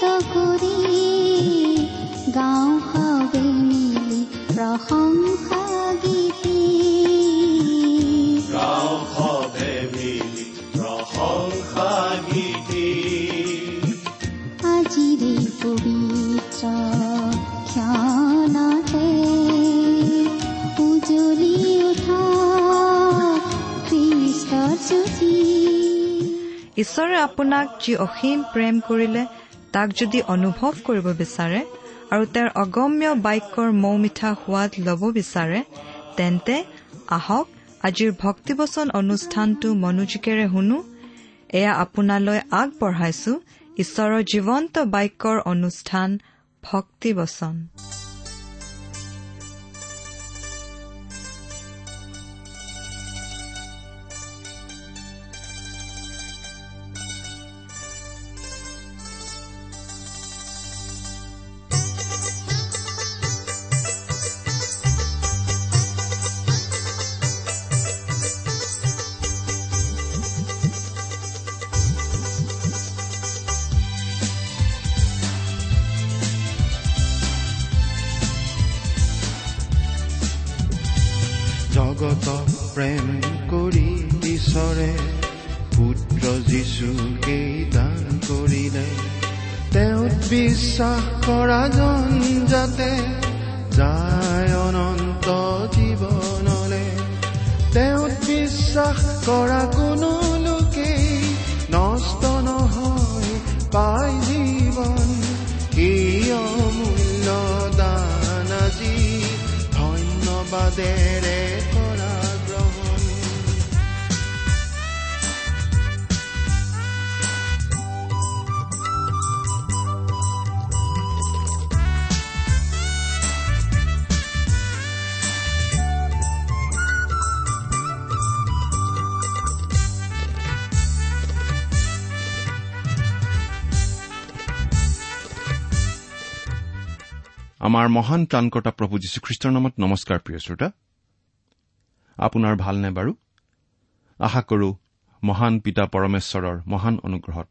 কৰি গাঁও সবে মিলি প্ৰশংসা গীতি গাঁও সবে মিলি প্ৰশংসা গীতি আজিৰে পবিত্ৰ ক্ষণতে উজলি উঠা খ্ৰীষ্টৰ জ্যোতি ঈশ্বৰে আপোনাক যি অসীম প্ৰেম কৰিলে তাক যদি অনুভৱ কৰিব বিচাৰে আৰু তেওঁৰ অগম্য বাক্যৰ মৌ মিঠা সোৱাদ ল'ব বিচাৰে তেন্তে আহক আজিৰ ভক্তিবচন অনুষ্ঠানটো মনোযোগেৰে শুনো। এয়া আপোনালৈ আগবঢ়াইছো। ঈশ্বৰৰ জীৱন্ত বাক্যৰ অনুষ্ঠান ভক্তিবচন। ঈশ্বৰে পুত্ৰ যীশুকেই দান কৰিলে। তেওঁত বিশ্বাস কৰা জন যাতে যায় অনন্ত জীৱনলে। তেওঁত বিশ্বাস কৰা কোনো আমাৰ মহান ত্ৰাণকৰ্তা প্ৰভু যীশুখ্ৰীষ্টৰ নামত নমস্কাৰ প্ৰিয় শ্ৰোতা। আপোনাৰ ভালনে বাৰু? আশা কৰো মহান পিতা পৰমেশ্বৰৰ মহান অনুগ্ৰহত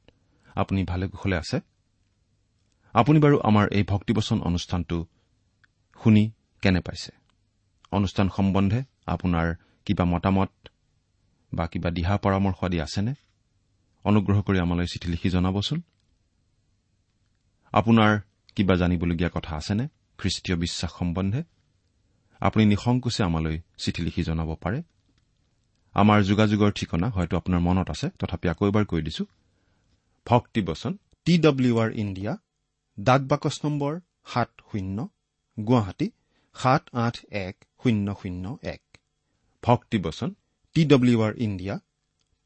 আপুনি ভালে কুশলে আছে। আপুনি বাৰু আমাৰ এই ভক্তিবচন অনুষ্ঠানটো শুনি কেনে পাইছে? অনুষ্ঠান সম্বন্ধে আপোনাৰ কিবা মতামত বা কিবা দিহা পৰামৰ্শ আদি আছেনে? অনুগ্ৰহ কৰি আমালৈ চিঠি লিখি জনাবচোন। আপোনাৰ কিবা জানিবলগীয়া কথা আছেনে? খ্ৰীষ্টীয় বিশ্বাস সম্বন্ধে? আপুনি নিসংকোচে আমালৈ চিঠি লিখি জনাব পাৰে? আমাৰ যোগাযোগৰ ঠিকনা হয়তো আপোনাৰ মনত আছে তথাপি আকৌ এবাৰ কৈ দিছো। ভক্তিবচন টি ডব্লিউ আৰ ইণ্ডিয়া ডাক বাকচ নম্বৰ সাত শূন্য গুৱাহাটী সাত আঠ এক শূন্য শূন্য এক। ভক্তিবচন T W R India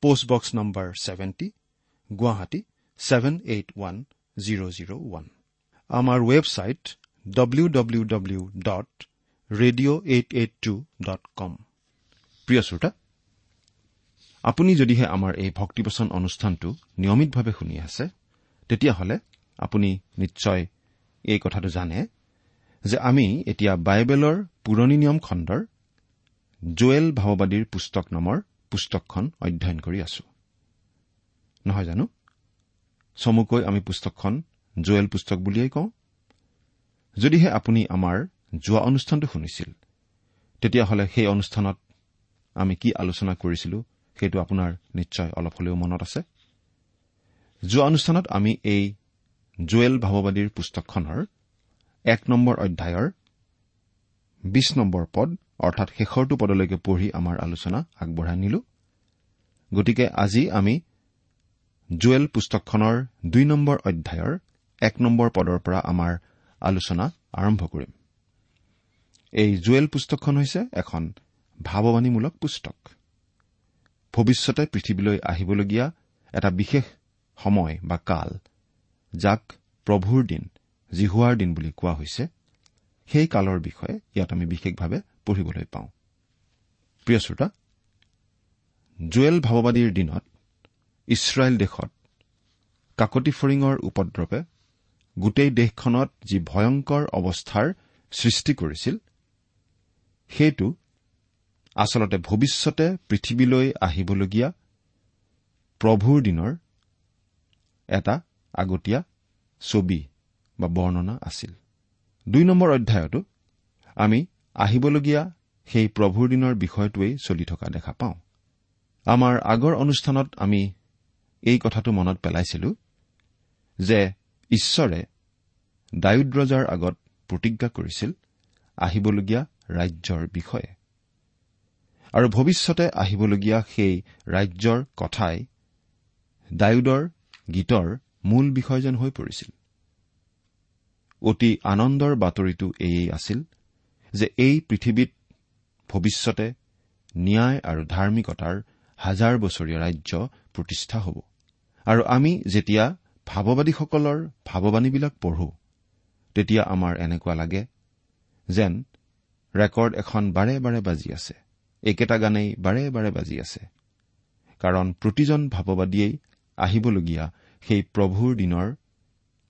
post box number seventy Guwahati seven eight one zero' zero' one. আমাৰ website W W W dot radio' eight eight two dot com প্ৰিয় শ্ৰোতা আপুনি যদিহে আমাৰ এই ভক্তিবচন অনুষ্ঠানটো নিয়মিতভাৱে শুনি আছে তেতিয়াহ'লে আপুনি নিশ্চয় এই কথাটো জানে যে আমি এতিয়া বাইবেলৰ পুৰণি নিয়ম খণ্ডৰ জুৱেল ভাৱবাদীৰ পুস্তক নামৰ পুস্তকখন অধ্যয়ন কৰি আছো। নহয় জানো? চমুকৈ আমি পুস্তকখন জুৱেল পুস্তক বুলিয়েই কওঁ। যদিহে আপুনি আমাৰ যোৱা অনুষ্ঠানটো শুনিছিল তেতিয়াহ'লে সেই অনুষ্ঠানত আমি কি আলোচনা কৰিছিলো সেইটো আপোনাৰ নিশ্চয় অলপ হলেও মনত আছে। যোৱা অনুষ্ঠানত আমি এই জুৱেল ভাৱবাদীৰ পুস্তকখনৰ এক নম্বৰ অধ্যায়ৰ বিশ নম্বৰ পদ অৰ্থাৎ শেষৰটো পদলৈকে পঢ়ি আমাৰ আলোচনা আগবঢ়াই নিলো। গতিকে আজি আমি জুৱেল পুস্তকখনৰ দুই নম্বৰ অধ্যায়ৰ এক নম্বৰ পদৰ পৰা আমাৰ আলোচনা আৰম্ভ কৰিম। এই জুৱেল পুস্তকখন হৈছে এখন ভাৱবাণীমূলক পুস্তক। ভৱিষ্যতে পৃথিৱীলৈ আহিবলগীয়া এটা বিশেষ সময় বা কাল যাক প্ৰভুৰ দিন জিহুৱাৰ দিন বুলি কোৱা হৈছে সেই কালৰ বিষয়ে ইয়াত আমি বিশেষভাৱে পঢ়িবলৈ পাওঁ। প্ৰিয় শ্ৰোতা জুৱেল ভাৱবাদীৰ দিনত ইছৰাইল দেশত কাকতি ফৰিঙৰ উপদ্ৰৱে গোটেই দেশখনত যি ভয়ংকৰ অৱস্থাৰ সৃষ্টি কৰিছিল সেইটো আচলতে ভৱিষ্যতে পৃথিৱীলৈ আহিবলগীয়া প্ৰভুৰ দিনৰ এটা আগতীয়া ছবি বা বৰ্ণনা আছিল। দুই নম্বৰ অধ্যায়তো আমি আহিবলগীয়া সেই প্ৰভুৰ দিনৰ বিষয়টোৱেই চলি থকা দেখা পাওঁ। আমাৰ আগৰ অনুষ্ঠানত আমি এই কথাটো মনত পেলাইছিলো যে ঈশ্বৰে ডায়ুদ ৰজাৰ আগত প্ৰতিজ্ঞা কৰিছিল আহিবলগীয়া ৰাজ্যৰ বিষয়ে। আৰু ভৱিষ্যতে আহিবলগীয়া সেই ৰাজ্যৰ কথাই ডায়ুদৰ গীতৰ মূল বিষয় যেন হৈ পৰিছিল। অতি আনন্দৰ বাতৰিটো এয়েই আছিল যে এই পৃথিৱীত ভৱিষ্যতে ন্যায় আৰু ধাৰ্মিকতাৰ হাজাৰ বছৰীয়া ৰাজ্য প্ৰতিষ্ঠা হ'ব। আৰু আমি যেতিয়া ভাৱবাদীসকলৰ ভাৱবাণীবিলাক পঢ়ো তেতিয়া আমাৰ এনেকুৱা লাগে যেন ৰেকৰ্ড এখন বাৰে বাৰে বাজি আছে। একেটা গানেই বাৰে বাৰে বাজি আছে। কাৰণ প্ৰতিজন ভাৱবাদীয়েই আহিবলগীয়া সেই প্ৰভুৰ দিনৰ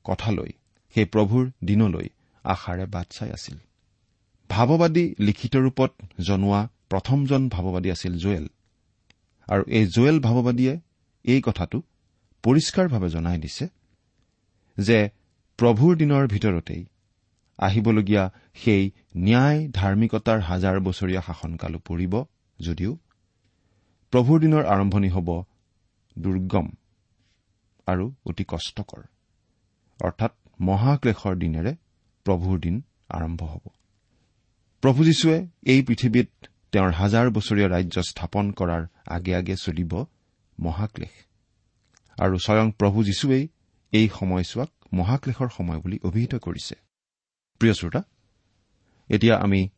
কথালৈ সেই প্ৰভুৰ দিনলৈ আশাৰে বাট চাই আছিল। ভাৱবাদী লিখিত ৰূপত জনোৱা প্ৰথমজন ভাৱবাদী আছিল জুৱেল। আৰু এই জুৱেল ভাৱবাদীয়ে এই কথাটো পৰিষ্কাৰভাৱে জনাই দিছে যে প্ৰভুৰ দিনৰ ভিতৰতেই আহিবলগীয়া সেই ন্যায় ধাৰ্মিকতাৰ হাজাৰ বছৰীয়া শাসনকালো পৰিব যদিও প্ৰভুৰ দিনৰ আৰম্ভণি হ'ব দুৰ্গম আৰু অতি কষ্টকৰ। অৰ্থাৎ মহাক্লেশৰ দিনেৰে প্ৰভুৰ দিন আৰম্ভ হ'ব। প্ৰভু যীশুৱে এই পৃথিৱীত তেওঁৰ হাজাৰ বছৰীয়া ৰাজ্য স্থাপন কৰাৰ আগে আগে চলিব মহাক্লেশ। আৰু স্বয়ং প্ৰভু যীশুৱেই এই সময়ছোৱাক মহাক্লেশৰ সময় বুলি অভিহিত কৰিছে। প্ৰিয় শ্ৰোতা এতিয়া আমি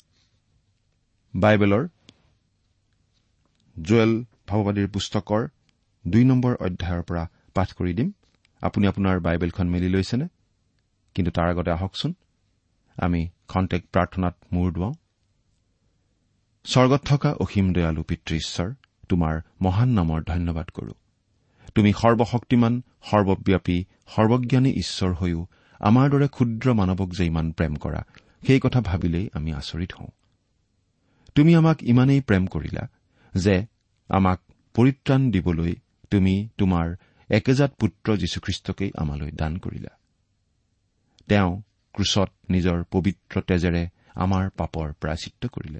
বাইবেলৰ জুৱেল ভাৱবাদীৰ পুস্তকৰ দুই নম্বৰ অধ্যায়ৰ পৰা পাঠ কৰি দিম। আপুনি আপোনাৰ বাইবেলখন মেলি লৈছেনে? কিন্তু তাৰ আগতে আহকচোন। আমি খন্তেক প্ৰাৰ্থনাত মূৰ দুৱাওঁ। স্বৰ্গত থকা অসীম দয়ালু পিতৃ ঈশ্বৰ তোমাৰ মহান নামৰ ধন্যবাদ কৰো। তুমি সৰ্বশক্তিমান সৰ্বব্যাপী সৰ্বজ্ঞানী ঈশ্বৰ হৈও আমাৰ দৰে ক্ষুদ্ৰ মানৱক যে ইমান প্ৰেম কৰা সেই কথা ভাবিলেই আমি আচৰিত হওঁ। তুমি আমাক ইমানেই প্ৰেম কৰিলা যে আমাক পৰিত্ৰাণ দিবলৈ তুমি তোমাৰ একেজাত পুত্ৰ যীশুখ্ৰীষ্টকেই আমালৈ দান কৰিলা। তেওঁ ক্ৰুচত নিজৰ পবিত্ৰ তেজেৰে আমাৰ পাপৰ প্ৰায়চিত্ৰ কৰিলে।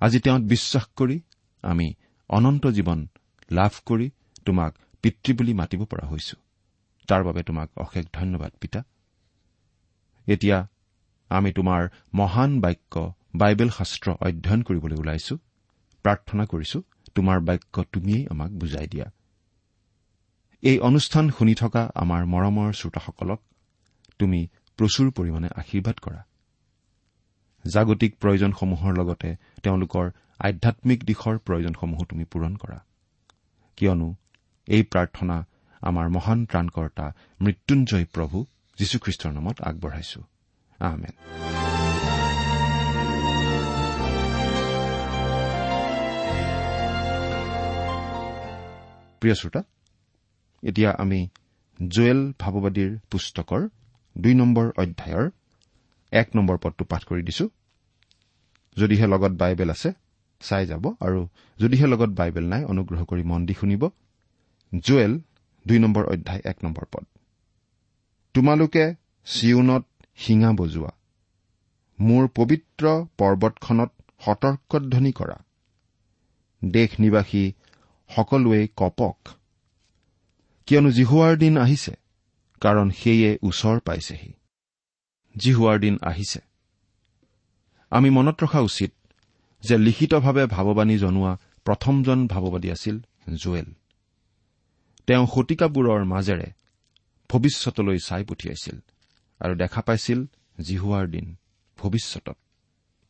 আজি তেওঁত বিশ্বাস কৰি আমি অনন্ত জীৱন লাভ কৰি তোমাক পিতৃ বুলি মাতিব পৰা হৈছো। তাৰ বাবে তোমাক অশেষ ধন্যবাদ পিতা। এতিয়া আমি তোমাৰ মহান বাক্য বাইবেল শাস্ত্ৰ অধ্যয়ন কৰিবলৈ ওলাইছো প্ৰাৰ্থনা কৰিছো তোমাৰ বাক্য তুমিয়েই আমাক বুজাই দিয়া। এই অনুষ্ঠান শুনি থকা আমাৰ মৰমৰ শ্ৰোতাসকলক তুমি প্ৰচুৰ পৰিমাণে আশীৰ্বাদ কৰা। জাগতিক প্ৰয়োজনসমূহৰ লগতে তেওঁলোকৰ আধ্যামিক দিশৰ প্ৰয়োজনসমূহো তুমি পূৰণ কৰা। কিয়নো এই প্ৰাৰ্থনা আমাৰ মহান ত্ৰাণকৰ্তা মৃত্যুঞ্জয় প্ৰভু যীশুখ্ৰীষ্টৰ নামত আগবঢ়াইছো। আহমেদ প্ৰিয় শ্ৰোতা এতিয়া আমি জুৱেল ভাৱবাদীৰ পুস্তকৰ দুই নম্বৰ অধ্যায়ৰ এক নম্বৰ পদটো পাঠ কৰি দিছো। যদিহে লগত বাইবেল আছে চাই যাব আৰু যদিহে লগত বাইবেল নাই অনুগ্ৰহ কৰি মন দি শুনিব। জুৱেল দুই নম্বৰ অধ্যায় এক নম্বৰ পদ। তোমালোকে চিউনত শিঙা বজোৱা। মোৰ পবিত্ৰ পৰ্বতখনত সতৰ্কধ্বনি কৰা। দেশ নিবাসী সকলোৱে কপক। কিয়নো জিহুৱাৰ দিন আহিছে কাৰণ সেয়ে ওচৰ পাইছেহি। জিহুৱাৰ দিন আহিছে। আমি মনত ৰখা উচিত যে লিখিতভাৱে ভাৱবাণী জনোৱা প্ৰথমজন ভাৱবাদী আছিল জুৱেল। তেওঁ শতিকাবোৰৰ মাজেৰে ভৱিষ্যতলৈ চাই পঠিয়াইছিল আৰু দেখা পাইছিল জিহুৱাৰ দিন ভৱিষ্যতত।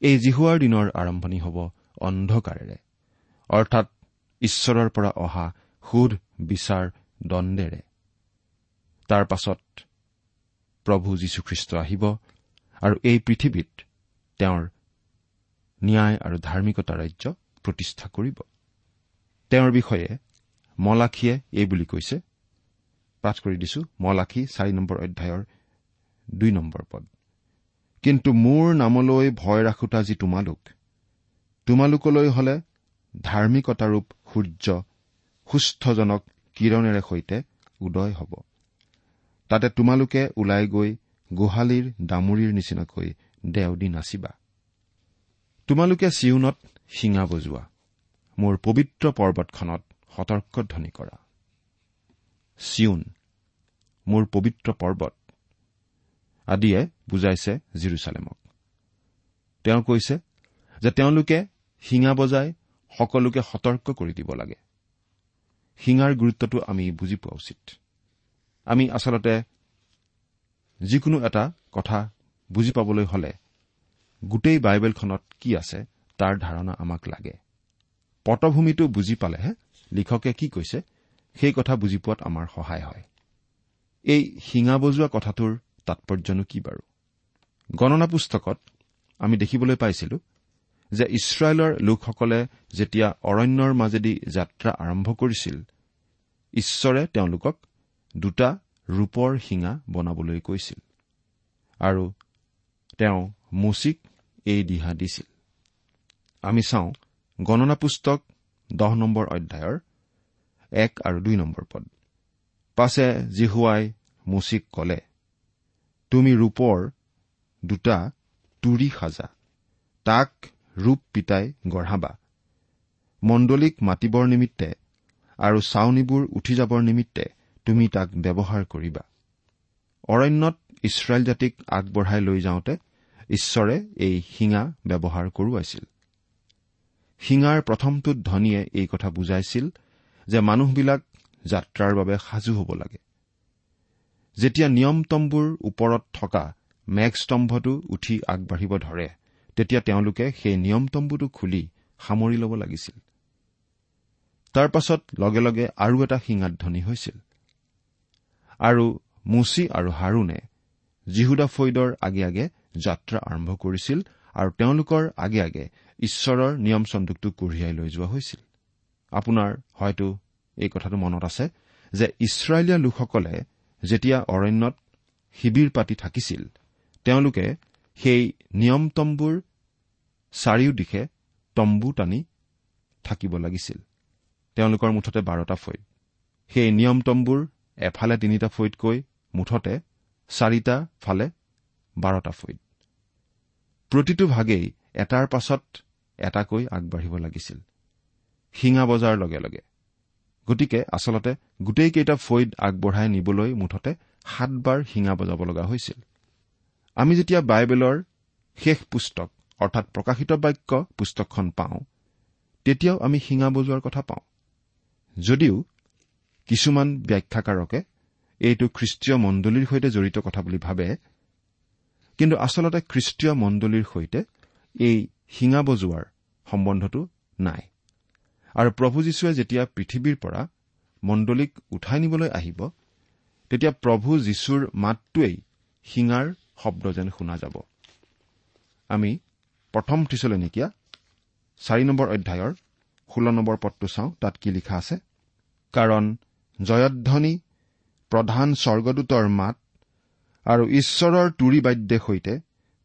এই জিহুৱাৰ দিনৰ আৰম্ভণি হ'ব অন্ধকাৰেৰে অৰ্থাৎ ঈশ্বৰৰ পৰা অহা সোধ বিচাৰ দণ্ডেৰে। তাৰ পাছত প্ৰভু যীশুখ্ৰীষ্ট আহিব আৰু এই পৃথিৱীত তেওঁৰ ন্যায় আৰু ধাৰ্মিকতা ৰাজ্য প্ৰতিষ্ঠা কৰিব। তেওঁৰ বিষয়ে মলাখীয়ে এই বুলি কৈছে। পাঠ কৰি দিছো মলাখী চাৰি নম্বৰ অধ্যায়ৰ দুই নম্বৰ পদ। কিন্তু মোৰ নামলৈ ভয় ৰাখোতা যি তোমালোক। তোমালোকলৈ হলে ধাৰ্মিকতাৰূপ সূৰ্য সুস্থজনক কিৰণেৰে সৈতে উদয় হ'ব। তাতে তোমালোকে ওলাই গৈ গোহালিৰ দামুৰিৰ নিচিনাকৈ দেও দি নাচিবা। তোমালোকে চিউনত শিঙা বজোৱা। মোৰ পবিত্ৰ পৰ্বতখনত সতৰ্কধ্বনি কৰা। চিউন মোৰ পবিত্ৰ পৰ্বত। আদিয়ে বুজাইছে জিৰচালেমক। তেওঁ কৈছে যে তেওঁলোকে শিঙা বজাই সকলোকে সতৰ্ক কৰি দিব লাগে। শিঙাৰ গুৰুত্বটো আমি বুজি পোৱা উচিত। আমি আচলতে যিকোনো এটা কথা বুজি পাবলৈ হলে গোটেই বাইবেলখনত কি আছে তাৰ ধাৰণা আমাক লাগে। পটভূমিটো বুজি পালেহে লিখকে কি কৈছে সেই কথা বুজি পোৱাত আমাৰ সহায় হয়। এই শিঙা বজোৱা কথাটোৰ তাৎপৰ্যনো কি বাৰু? গণনা পুস্তকত আমি দেখিবলৈ পাইছিলো যে ইছৰাইলৰ লোকসকলে যেতিয়া অৰণ্যৰ মাজেদি যাত্ৰা আৰম্ভ কৰিছিল ঈশ্বৰে তেওঁলোকক দুটা ৰূপৰ শিঙা বনাবলৈ কৈছিল আৰু তেওঁ মুচিক এই দিহা দিছিল। আমি চাওঁ গণনা পুস্তক দহ নম্বৰ অধ্যায়ৰ এক আৰু দুই নম্বৰ পদ। পাছে জিহুৱাই মুচিক কলে তুমি ৰূপৰ দুটা তুৰি সাজা তাক ৰূপ পিতাই গঢ়াবা। মণ্ডলীক মাতিবৰ নিমিত্তে আৰু চাউনীবোৰ উঠি যাবৰ নিমিত্তে তুমি তাক ব্যৱহাৰ কৰিবা। অৰণ্যত ইছৰাইল জাতিক আগবঢ়াই লৈ যাওঁতে ঈশ্বৰে এই শিঙা ব্যৱহাৰ কৰোৱাইছিল। শিঙাৰ প্ৰথমটোত ধনীয়ে এই কথা বুজাইছিল যে মানুহবিলাক যাত্ৰাৰ বাবে সাজু হ'ব লাগে। যেতিয়া নিয়মতম্বুৰ ওপৰত থকা মেঘস্তম্ভটো উঠি আগবাঢ়িব ধৰে তেতিয়া তেওঁলোকে সেই নিয়মতম্বুটো খুলি সামৰি ল'ব লাগিছিল। তাৰ পাছত লগে লগে আৰু এটা শিঙাত ধনী হৈছিল। আৰু মুচি আৰু হাৰুণে জিহুদা ফৈদৰ আগে আগে যাত্ৰা আৰম্ভ কৰিছিল আৰু তেওঁলোকৰ আগে আগে ঈশ্বৰৰ নিয়ম চন্দুকটো কঢ়িয়াই লৈ যোৱা হৈছিল। আপোনাৰ হয়তো এই কথাটো মনত আছে যে ইছৰাইলীয়া লোকসকলে যেতিয়া অৰণ্যত শিবিৰ পাতি থাকিছিল তেওঁলোকে সেই নিয়মতম্বুৰ চাৰিওদিশে তম্বু টানি থাকিব লাগিছিল। তেওঁলোকৰ মুঠতে বাৰটা ফৈদ সেই নিয়মতম্বুৰ এফালে তিনিটা ফৈদকৈ মুঠতে চাৰিটা ফালে বাৰটা ফৈদ প্ৰতিটো ভাগেই এটাৰ পাছত এটাকৈ আগবাঢ়িব লাগিছিল। শিঙা বজাৰ লগে লগে। গতিকে আচলতে গোটেইকেইটা ফৈদ আগবঢ়াই নিবলৈ মুঠতে সাতবাৰ শিঙা বজাব লগা হৈছিল। আমি যেতিয়া বাইবেলৰ শেষ পুস্তক অৰ্থাৎ প্ৰকাশিত বাক্য পুস্তকখন পাওঁ তেতিয়াও আমি শিঙা বজোৱাৰ কথা পাওঁ। যদিও কিছুমান ব্যাখ্যাকাৰকে এইটো খ্ৰীষ্টীয় মণ্ডলীৰ সৈতে জড়িত কথা বুলি ভাবে কিন্তু আচলতে খ্ৰীষ্টীয় মণ্ডলীৰ সৈতে এই শিঙা বজোৱাৰ সম্বন্ধটো নাই। আৰু প্ৰভু যীশুৱে যেতিয়া পৃথিৱীৰ পৰা মণ্ডলীক উঠাই নিবলৈ আহিব তেতিয়া প্ৰভু যীশুৰ মাতটোৱেই শিঙাৰ শব্দ যেন শুনা যাব। আমি প্ৰথম থিচলেনিকীয়া চাৰি নম্বৰ অধ্যায়ৰ ষোল্ল নম্বৰ পদটো চাওঁ তাত কি লিখা আছে? কাৰণ জয়ধ্বনি প্ৰধান স্বৰ্গদূতৰ মাত আৰু ঈশ্বৰৰ তুৰি বাদ্যে সৈতে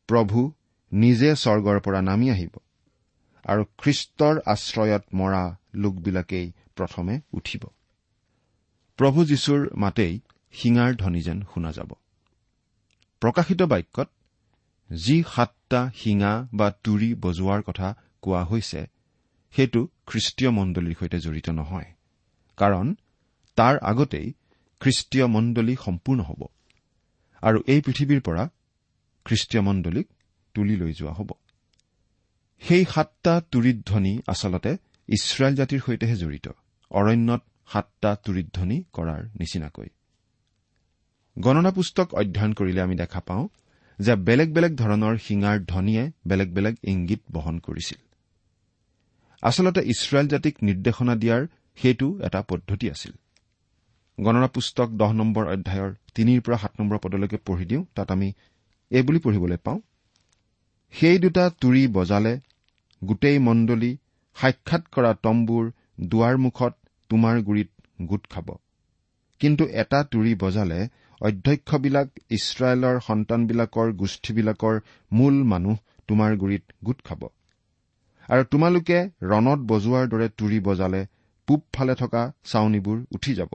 প্ৰভু নিজে স্বৰ্গৰ পৰা নামি আহিব আৰু খ্ৰীষ্টৰ আশ্ৰয়ত মৰা লোকবিলাকেই প্ৰথমে উঠিব। প্ৰভু যীশুৰ মাতেই শিঙাৰ ধ্বনি যেন শুনা যাব। প্ৰকাশিত বাক্যত যি সাতটা শিঙা বা তুৰি বজোৱাৰ কথা কোৱা হৈছে সেইটো খ্ৰীষ্টীয় মণ্ডলীৰ সৈতে জড়িত নহয় কাৰণ তাৰ আগতেই খ্ৰীষ্টীয় মণ্ডলী সম্পূৰ্ণ হ'ব আৰু এই পৃথিৱীৰ পৰা খ্ৰীষ্টীয় মণ্ডলীক তুলি লৈ যোৱা হ'ব। সেই সাতটা তুৰিধ্বনি আচলতে ইছৰাইল জাতিৰ সৈতেহে জড়িত। অৰণ্যত সাতটা তুৰিধ্বনি কৰাৰ নিচিনাকৈ। গণনা পুস্তক অধ্যয়ন কৰিলে আমি দেখা পাওঁ যে বেলেগ বেলেগ ধৰণৰ শিঙাৰ ধ্বনিয়ে বেলেগ বেলেগ ইংগিত বহন কৰিছিল। আচলতে ইছৰাইল জাতিক নিৰ্দেশনা দিয়াৰ সেইটো এটা পদ্ধতি আছিল। গণনা পুস্তক দহ নম্বৰ অধ্যায়ৰ তিনিৰ পৰা সাত নম্বৰ পদলৈকে পঢ়ি দিওঁ তাত আমি এই বুলি পঢ়িবলৈ পাওঁ সেই দুটা তুৰি বজালে গোটেই মণ্ডলী সাক্ষাৎ কৰা তম্বুৰ দুৱাৰমুখত তোমাৰ গুৰিত গোট খাব। কিন্তু এটা তুৰি বজালে অধ্যক্ষবিলাক ইছৰাইলৰ সন্তানবিলাকৰ গোষ্ঠীবিলাকৰ মূল মানুহ তোমাৰ গুৰিত গোট খাব। আৰু তোমালোকে ৰণত বজোৱাৰ দৰে তুৰি বজালে পূবফালে থকা চাউনীবোৰ উঠি যাব।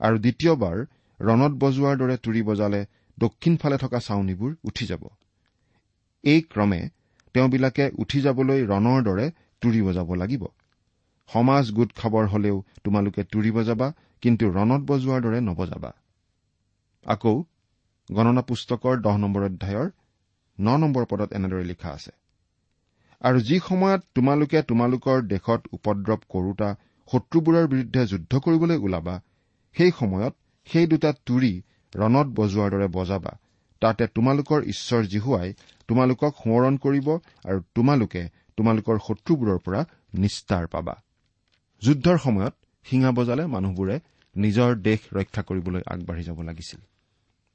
আৰু দ্বিতীয়বাৰ ৰণত বজোৱাৰ দৰে তুৰি বজালে দক্ষিণফালে থকা চাউনীবোৰ উঠি যাব। এই ক্ৰমে তেওঁবিলাকে উঠি যাবলৈ ৰণৰ দৰে তুৰি বজাব লাগিব। সমাজ গোট খাবৰ হলেও তোমালোকে তুৰি বজাবা কিন্তু ৰণত বজোৱাৰ দৰে নবজাবা। আকৌ গণনা পুস্তকৰ দহ নম্বৰ অধ্যায়ৰ ন নম্বৰ পদত এনেদৰে লিখা আছে আৰু যি সময়ত তোমালোকে তোমালোকৰ দেশত উপদ্ৰৱ কৰোতা শত্ৰুবোৰৰ বিৰুদ্ধে যুদ্ধ কৰিবলৈ ওলাবা সেই সময়ত সেই দুটা তুৰি ৰণত বজোৱাৰ দৰে বজাবা তাতে তোমালোকৰ ঈশ্বৰ জিহুৱাই তোমালোকক সোঁৱৰণ কৰিব আৰু তোমালোকে তোমালোকৰ শত্ৰুবোৰৰ পৰা নিস্তাৰ পাবা। যুদ্ধৰ সময়ত শিঙা বজালে মানুহবোৰে নিজৰ দেশ ৰক্ষা কৰিবলৈ আগবাঢ়ি যাব লাগিছিল।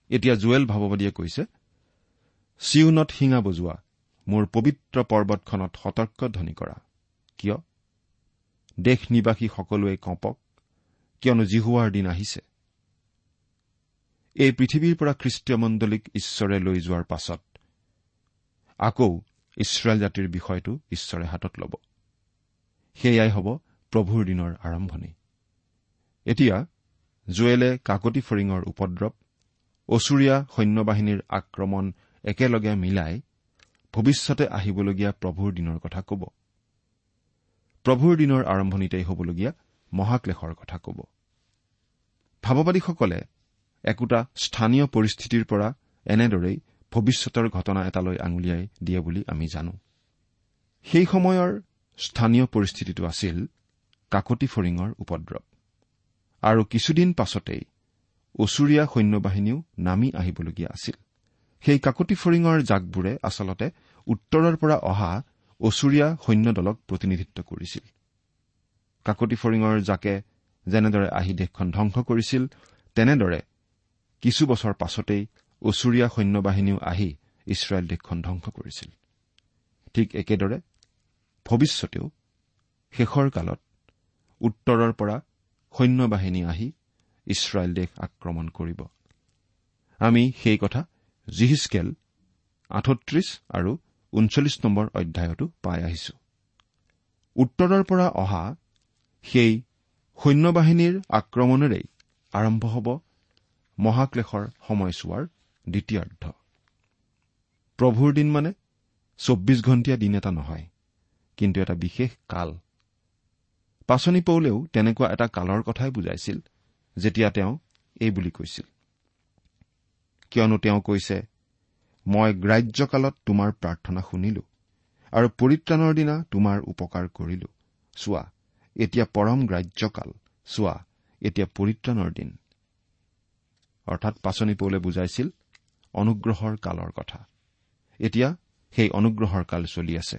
এতিয়া জুৱেল ভাৱবাদীয়ে কৈছে চিউনত শিঙা বজোৱা মোৰ পবিত্ৰ পৰ্বতখনত সতৰ্ক ধ্বনি কৰা। কিয়? দেশ নিবাসী সকলোৱে কঁপক কিয়নো জিহুৱাৰ দিন আহিছে। এই পৃথিৱীৰ পৰা খ্ৰীষ্টীয় মণ্ডলীক ঈশ্বৰে লৈ যোৱাৰ পাছত আকৌ ইছৰাইল জাতিৰ বিষয়টো ঈশ্বৰে হাতত ল'ব। সেয়াই হ'ব প্ৰভুৰ দিনৰ আৰম্ভণি। এতিয়া জুৱেলে কাকতি ফৰিঙৰ উপদ্ৰৱ অচুৰীয়া সৈন্যবাহিনীৰ আক্ৰমণ একেলগে মিলাই ভৱিষ্যতে আহিবলগীয়া প্ৰভুৰ দিনৰ কথা ক'ব। প্ৰভুৰ দিনৰ আৰম্ভণিতেই হ'বলগীয়া মহাক্লেশৰ কথা ক'ব। ভাৱবাদীসকলে একোটা স্থানীয় পৰিস্থিতিৰ পৰা এনেদৰেই ভৱিষ্যতৰ ঘটনা এটালৈ আঙুলিয়াই দিয়ে বুলি আমি জানো। সেই সময়ৰ স্থানীয় পৰিস্থিতিটো আছিল কাকতি ফৰিঙৰ উপদ্ৰৱ। আৰু কিছুদিন পাছতেই অচুৰীয়া সৈন্যবাহিনীও নামি আহিবলগীয়া আছিল। সেই কাকতি ফৰিঙৰ জাকবোৰে আচলতে উত্তৰৰ পৰা অহা অচুৰীয়া সৈন্যদলক প্ৰতিনিধিত্ব কৰিছিল। কাকতি ফৰিঙৰ জাকে যেনেদৰে আহি দেশখন ধ্বংস কৰিছিল তেনেদৰে কিছু বছৰ পাছতেই অচুৰীয়া সৈন্যবাহিনীও আহি ইছৰাইল দেশখন ধ্বংস কৰিছিল। ঠিক একেদৰে ভৱিষ্যতেও শেষৰ কালত উত্তৰৰ পৰা সৈন্যবাহিনী আহি ইছৰাইল দেশ আক্ৰমণ কৰিব। আমি সেই কথা জিহিচকেল আঠত্ৰিশ আৰু ঊনচল্লিছ নম্বৰ অধ্যায়তো পাই আহিছো। উত্তৰৰ পৰা অহা সেই সৈন্যবাহিনীৰ আক্ৰমণেৰেই আৰম্ভ হ'ব মহাক্লেশৰ সময়ছোৱাৰ দ্বিতীয়াৰ্ধ প্ৰভুৰ দিন মানে চৌব্বিছ ঘণ্টীয়া দিন এটা নহয় কিন্তু এটা বিশেষ কাল। পাচনি পৌলেও তেনেকুৱা এটা কালৰ কথাই বুজাইছিল যেতিয়া তেওঁ এই বুলি কৈছিল। কিয়নো তেওঁ কৈছে মই গ্ৰাহ্যকালত তোমাৰ প্ৰাৰ্থনা শুনিলো আৰু পৰিত্ৰাণৰ দিনা তোমাৰ উপকাৰ কৰিলো। চোৱা এতিয়া পৰম গ্ৰাহ্যকাল চোৱা এতিয়া পৰিত্ৰাণৰ দিন। অৰ্থাৎ পাচনি পৌলে বুজাইছিল অনুগ্ৰহৰ কালৰ কথা। এতিয়া সেই অনুগ্ৰহৰ কাল চলি আছে।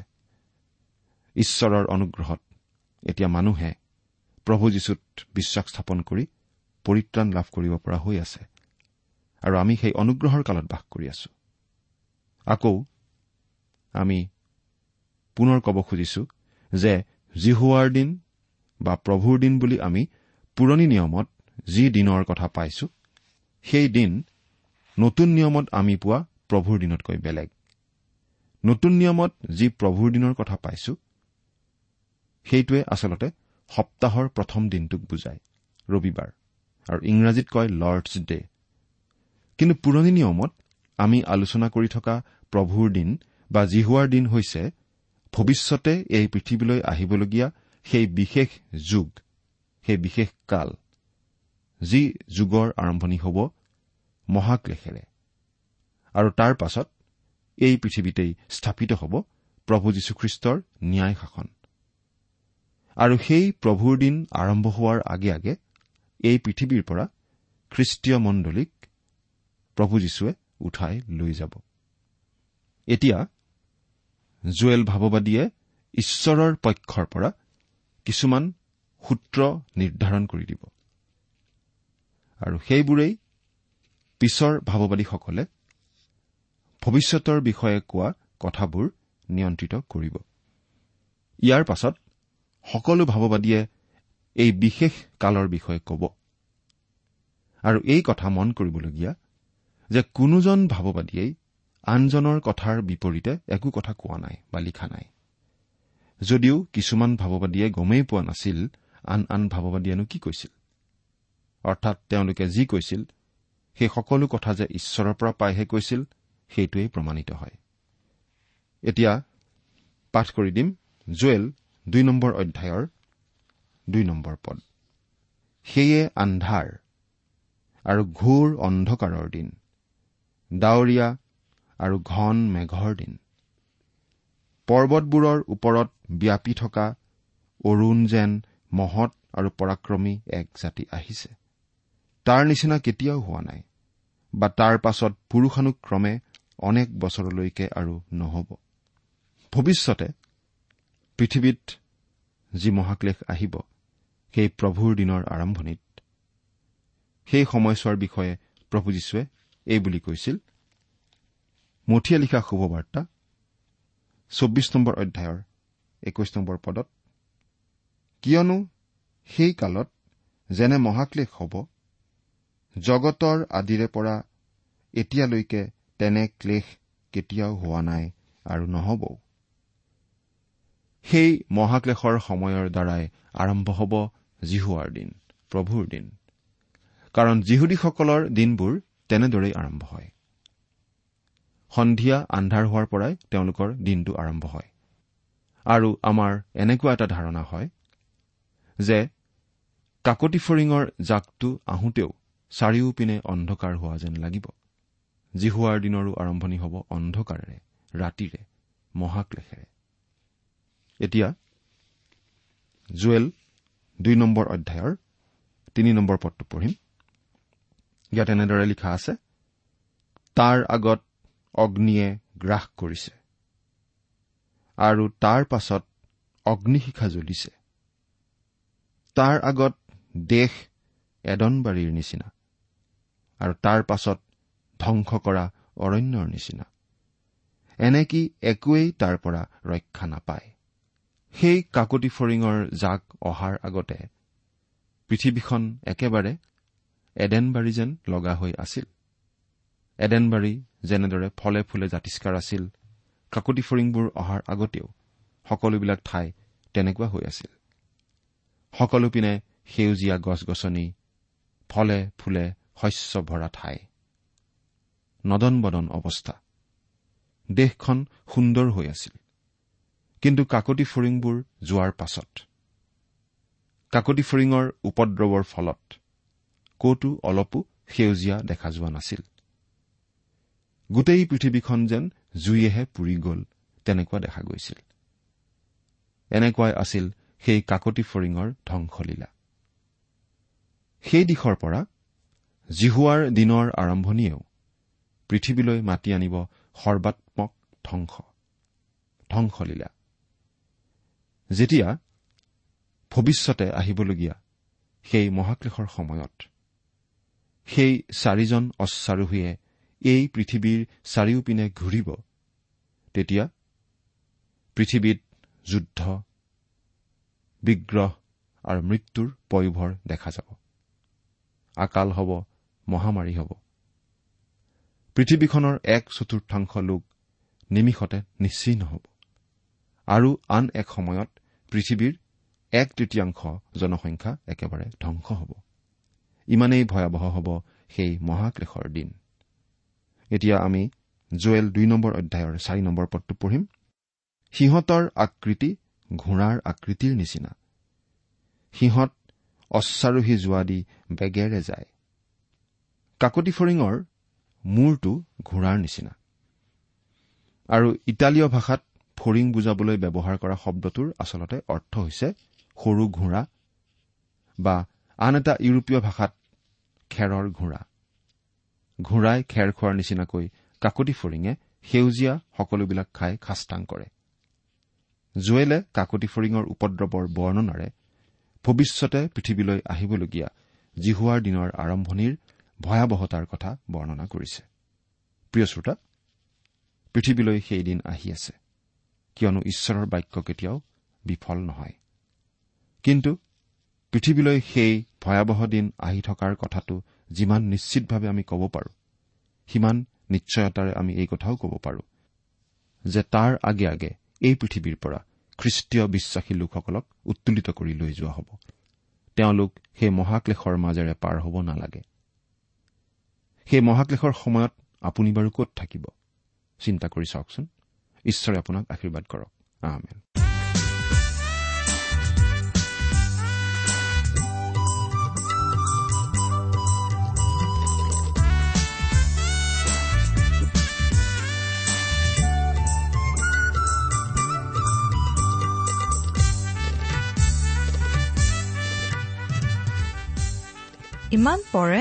ঈশ্বৰৰ অনুগ্ৰহত এতিয়া মানুহে প্ৰভু যীশুত বিশ্বাস স্থাপন কৰি পৰিত্ৰাণ লাভ কৰিব পৰা হৈ আছে। আৰু আমি সেই অনুগ্ৰহৰ কালত বাস কৰি আছো। আকৌ আমি পুনৰ ক'ব খুজিছো যে জিহুৱাৰ দিন বা প্ৰভুৰ দিন বুলি আমি পুৰণি নিয়মত যি দিনৰ কথা পাইছো সেই দিন নতুন নিয়মত আমি পোৱা প্ৰভুৰ দিনতকৈ বেলেগ। নতুন নিয়মত যি প্ৰভুৰ দিনৰ কথা পাইছো সেইটোৱে আচলতে সপ্তাহৰ প্ৰথম দিনটোক বুজায় ৰবিবাৰ। আৰু ইংৰাজীত কয় লৰ্ডছ ডে। কিন্তু পুৰণি নিয়মত আমি আলোচনা কৰি থকা প্ৰভুৰ দিন বা জিহুৱাৰ দিন হৈছে ভৱিষ্যতে এই পৃথিৱীলৈ আহিবলগীয়া সেই বিশেষ যুগ সেই বিশেষ কাল যি যুগৰ আৰম্ভণি হ'ব মহাক্লেশেৰে। আৰু তাৰ পাছত এই পৃথিৱীতেই স্থাপিত হ'ব প্ৰভু যীশুখ্ৰীষ্টৰ ন্যায় শাসন। আৰু সেই প্ৰভুৰ দিন আৰম্ভ হোৱাৰ আগে আগে এই পৃথিৱীৰ পৰা খ্ৰীষ্টীয় মণ্ডলীক প্ৰভু যীশুৱে উঠাই লৈ যাব। এতিয়া জুৱেল ভাৱবাদীয়ে ঈশ্বৰৰ পক্ষৰ পৰা কিছুমান সূত্ৰ নিৰ্ধাৰণ কৰি দিব। আৰু সেইবোৰেই পিছৰ ভাৱবাদীসকলে ভৱিষ্যতৰ বিষয়ে কোৱা কথাবোৰ নিয়ন্ত্ৰিত কৰিব। ইয়াৰ পাছত সকলো ভাৱবাদীয়ে এই বিশেষ কালৰ বিষয়ে ক'ব। আৰু এই কথা মন কৰিবলগীয়া যে কোনোজন ভাৱবাদীয়েই আনজনৰ কথাৰ বিপৰীতে একো কথা কোৱা নাই বা লিখা নাই। যদিও কিছুমান ভাৱবাদীয়ে গমেই পোৱা নাছিল আন আন ভাৱবাদীয়েনো কি কৈছিল। অৰ্থাৎ তেওঁলোকে যি কৈছিল সেই সকলো কথা যে ঈশ্বৰৰ পৰা পাইহে কৈছিল সেইটোৱেই প্ৰমাণিত হয়। এতিয়া পাঠ কৰি দিম। জুৱেল দুই নম্বৰ অধ্যায়ৰ দুই নম্বৰ পদ। সেয়ে আন্ধাৰ আৰু ঘোৰ অন্ধকাৰৰ দিন ডাৱৰীয়া আৰু ঘন মেঘৰ দিন। পৰ্বতবোৰৰ ওপৰত ব্যাপী থকা অৰুণ যেন মহৎ আৰু পৰাক্ৰমী এক জাতি আহিছে। তাৰ নিচিনা কেতিয়াও হোৱা নাই বা তাৰ পাছত পুৰুষানুক্ৰমে অনেক বছৰলৈকে আৰু নহ'ব। ভৱিষ্যতে পৃথিৱীত যি মহাক্লেশ আহিব সেই প্ৰভুৰ দিনৰ আৰম্ভণিত সেই সময়ছোৱাৰ বিষয়ে প্ৰভু যীশুৱে এই বুলি কৈছিল। মঠিয়া লিখা শুভবাৰ্তা চৌব্বিছ নম্বৰ অধ্যায়ৰ একৈশ নম্বৰ পদত কিয়নো সেই কালত যেনে মহাক্লেশ হ'ব জগতৰ আদিৰে পৰা এতিয়ালৈকে তেনে ক্লেশ কেতিয়াও হোৱা নাই আৰু নহবও। সেই মহাক্লেশৰ সময়ৰ দ্বাৰাই আৰম্ভ হ'ব জিহুৱাৰ দিন প্ৰভুৰ দিন। কাৰণ যিহুদীসকলৰ দিনবোৰ তেনেদৰেই আৰম্ভ হয়। সন্ধিয়া আন্ধাৰ হোৱাৰ পৰাই তেওঁলোকৰ দিনটো আৰম্ভ হয়। আৰু আমাৰ এনেকুৱা এটা ধাৰণা হয় যে কাকতি ফৰিঙৰ জাকটো আহোঁতেও চাৰিওপিনে অন্ধকাৰ হোৱা যেন লাগিব। জিহুৱাৰ দিনৰো আৰম্ভণি হ'ব অন্ধকাৰেৰে ৰাতিৰে মহাক্লেশেৰে। এতিয়া জুৱেল দুই নম্বৰ অধ্যায়ৰ তিনি নম্বৰ পদটো পঢ়িম। ইয়াত এনেদৰে লিখা আছে তাৰ আগত অগ্নিয়ে গ্ৰাস কৰিছে আৰু তাৰ পাছত অগ্নিশিখা জ্বলিছে। তাৰ আগত দেশ এদনবাৰীৰ নিচিনা। আৰু তাৰ পাছত ধ্বংস কৰা অৰণ্যৰ নিচিনা। এনেকি একোৱেই তাৰ পৰা ৰক্ষা নাপায়। সেই কাকতি ফৰিঙৰ জাক অহাৰ আগতে পৃথিৱীখন একেবাৰে এডেনবাৰী যেন লগা হৈ আছিল। এডেনবাৰী যেনেদৰে ফলে ফুলে জাতিষ্কাৰ আছিল কাকতি ফৰিংবোৰ অহাৰ আগতেও সকলোবিলাক ঠাই তেনেকুৱা হৈ আছিল। সকলোপিনে সেউজীয়া গছ গছনি ফলে ফুলে শস্য ভৰা ঠাই। নদন বদন অৱস্থা। দেশখন সুন্দৰ হৈ আছিল। কিন্তু কাকতি ফৰিংবোৰ যোৱাৰ পাছত। কাকতি ফৰিঙৰ উপদ্ৰৱৰ ফলত কতো অলপো সেউজীয়া দেখা যোৱা নাছিল। গোটেই পৃথিৱীখন যেন জুইয়েহে পুৰি গ'ল তেনেকুৱা দেখা গৈছিল। এনেকুৱাই আছিল সেই কাকতি ফৰিঙৰ ধ্বংসলীলা। সেই দিশৰ পৰা জিহুৱাৰ দিনৰ আৰম্ভণিয়েও পৃথিৱীলৈ মাতি আনিব সৰ্বাত্মক ধ্বংস ধ্বংসলীলা। যেতিয়া ভৱিষ্যতে আহিবলগীয়া সেই মহাক্লেশৰ সময়ত সেই চাৰিজন অশ্বাৰোহীয়ে এই পৃথিৱীৰ চাৰিওপিনে ঘূৰিব তেতিয়া পৃথিৱীত যুদ্ধ বিগ্ৰহ আৰু মৃত্যুৰ পয়োভৰ দেখা যাব। আকাল হ'ব মহামাৰী হ'ব। পৃথিৱীখনৰ এক চতুৰ্থাংশ লোক নিমিষতে নিশ্চিহ্ন হ'ব। আৰু আন এক সময়ত পৃথিৱীৰ এক তৃতীয়াংশ জনসংখ্যা একেবাৰে ধ্বংস হ'ব। ইমানেই ভয়াৱহ হ'ব সেই মহাক্লেশৰ দিন। এতিয়া আমি জুৱেল দুই নম্বৰ অধ্যায়ৰ চাৰি নম্বৰ পদটো পঢ়িম। সিহঁতৰ আকৃতি ঘোঁৰাৰ আকৃতিৰ নিচিনা। সিহঁত অশ্বাৰোহী যোৱা দি বেগেৰে যায়। কাকতি ফৰিঙৰ মূৰটো ঘোঁৰাৰ নিচিনা। আৰু ইটালীয় ভাষাত ফৰিং বুজাবলৈ ব্যৱহাৰ কৰা শব্দটোৰ আচলতে অৰ্থ হৈছে সৰু ঘোঁৰা বা আন এটা ইউৰোপীয় ভাষাত খেৰৰ ঘোঁৰা। ঘোঁৰাই খেৰ খোৱাৰ নিচিনাকৈ কাকতি ফৰিঙে সেউজীয়া সকলোবিলাক খাই খাস্তাং কৰে। জুৱেলে কাকতি ফৰিঙৰ উপদ্ৰৱৰ বৰ্ণনাৰে ভৱিষ্যতে পৃথিৱীলৈ আহিবলগীয়া জিহুৱাৰ দিনৰ আৰম্ভণিৰ ভয়াৱহতাৰ কথা বৰ্ণনা কৰিছে। প্ৰিয় শ্ৰোতা পৃথিৱীলৈ সেই দিন আহি আছে। কিয়নো ঈশ্বৰৰ বাক্য কেতিয়াও বিফল নহয়। কিন্তু পৃথিৱীলৈ সেই ভয়াৱহ দিন আহি থকাৰ কথাটো যিমান নিশ্চিতভাৱে আমি ক'ব পাৰোঁ সিমান নিশ্চয়তাৰে আমি এই কথাও ক'ব পাৰোঁ যে তাৰ আগে আগে এই পৃথিৱীৰ পৰা খ্ৰীষ্টীয় বিশ্বাসী লোকসকলক উত্তোলিত কৰি লৈ যোৱা হ'ব। তেওঁলোক সেই মহাক্লেশৰ মাজেৰে পাৰ হ'ব নালাগে। সেই মহাক্লেশৰ সময়ত আপুনি বাৰু ক'ত থাকিব? চিন্তা কৰি চাওকচোন। ঈশ্বৰে আপোনাক আশীৰ্বাদ কৰক। আহমেন ইমান পৰে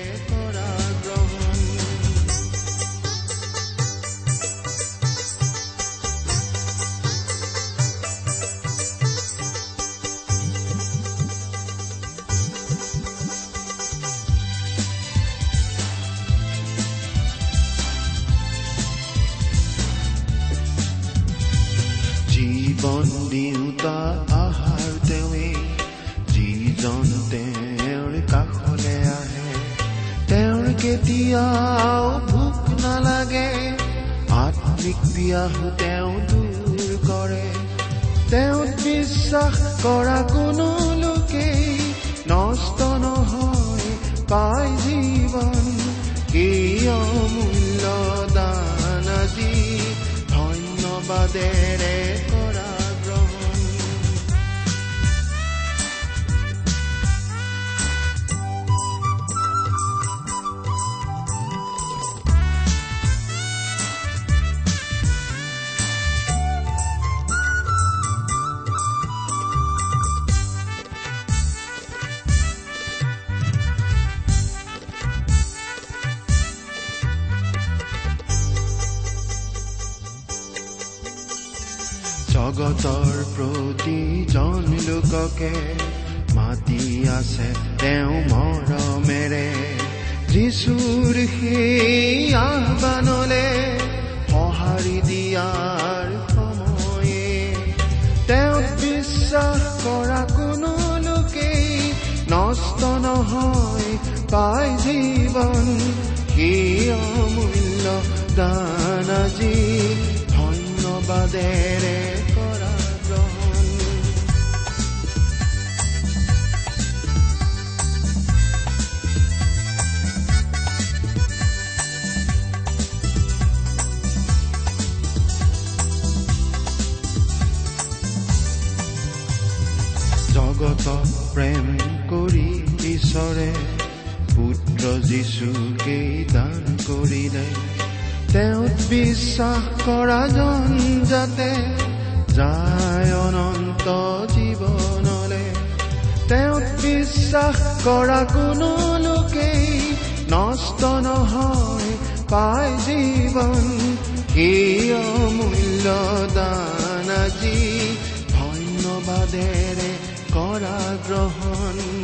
লোককে মাতি আছে তেওঁ মৰমেৰে। যিচুৰ সেই আহ্বানলে সঁহাৰি দিয়াৰ সময়ে। তেওঁক বিশ্বাস কৰা কোনো লোকেই নষ্ট নহয় পাই জীৱন সেই অমূল্য দান আজি ধন্যবাদেৰে। বিশ্বাস কৰা জন যাতে যায় অনন্ত জীৱনলে তেওঁত বিশ্বাস কৰা কোনো লোকেই নষ্ট নহয় পাই জীৱন। অমূল্য দান আজি ধন্যবাদেৰে কৰা গ্ৰহণ?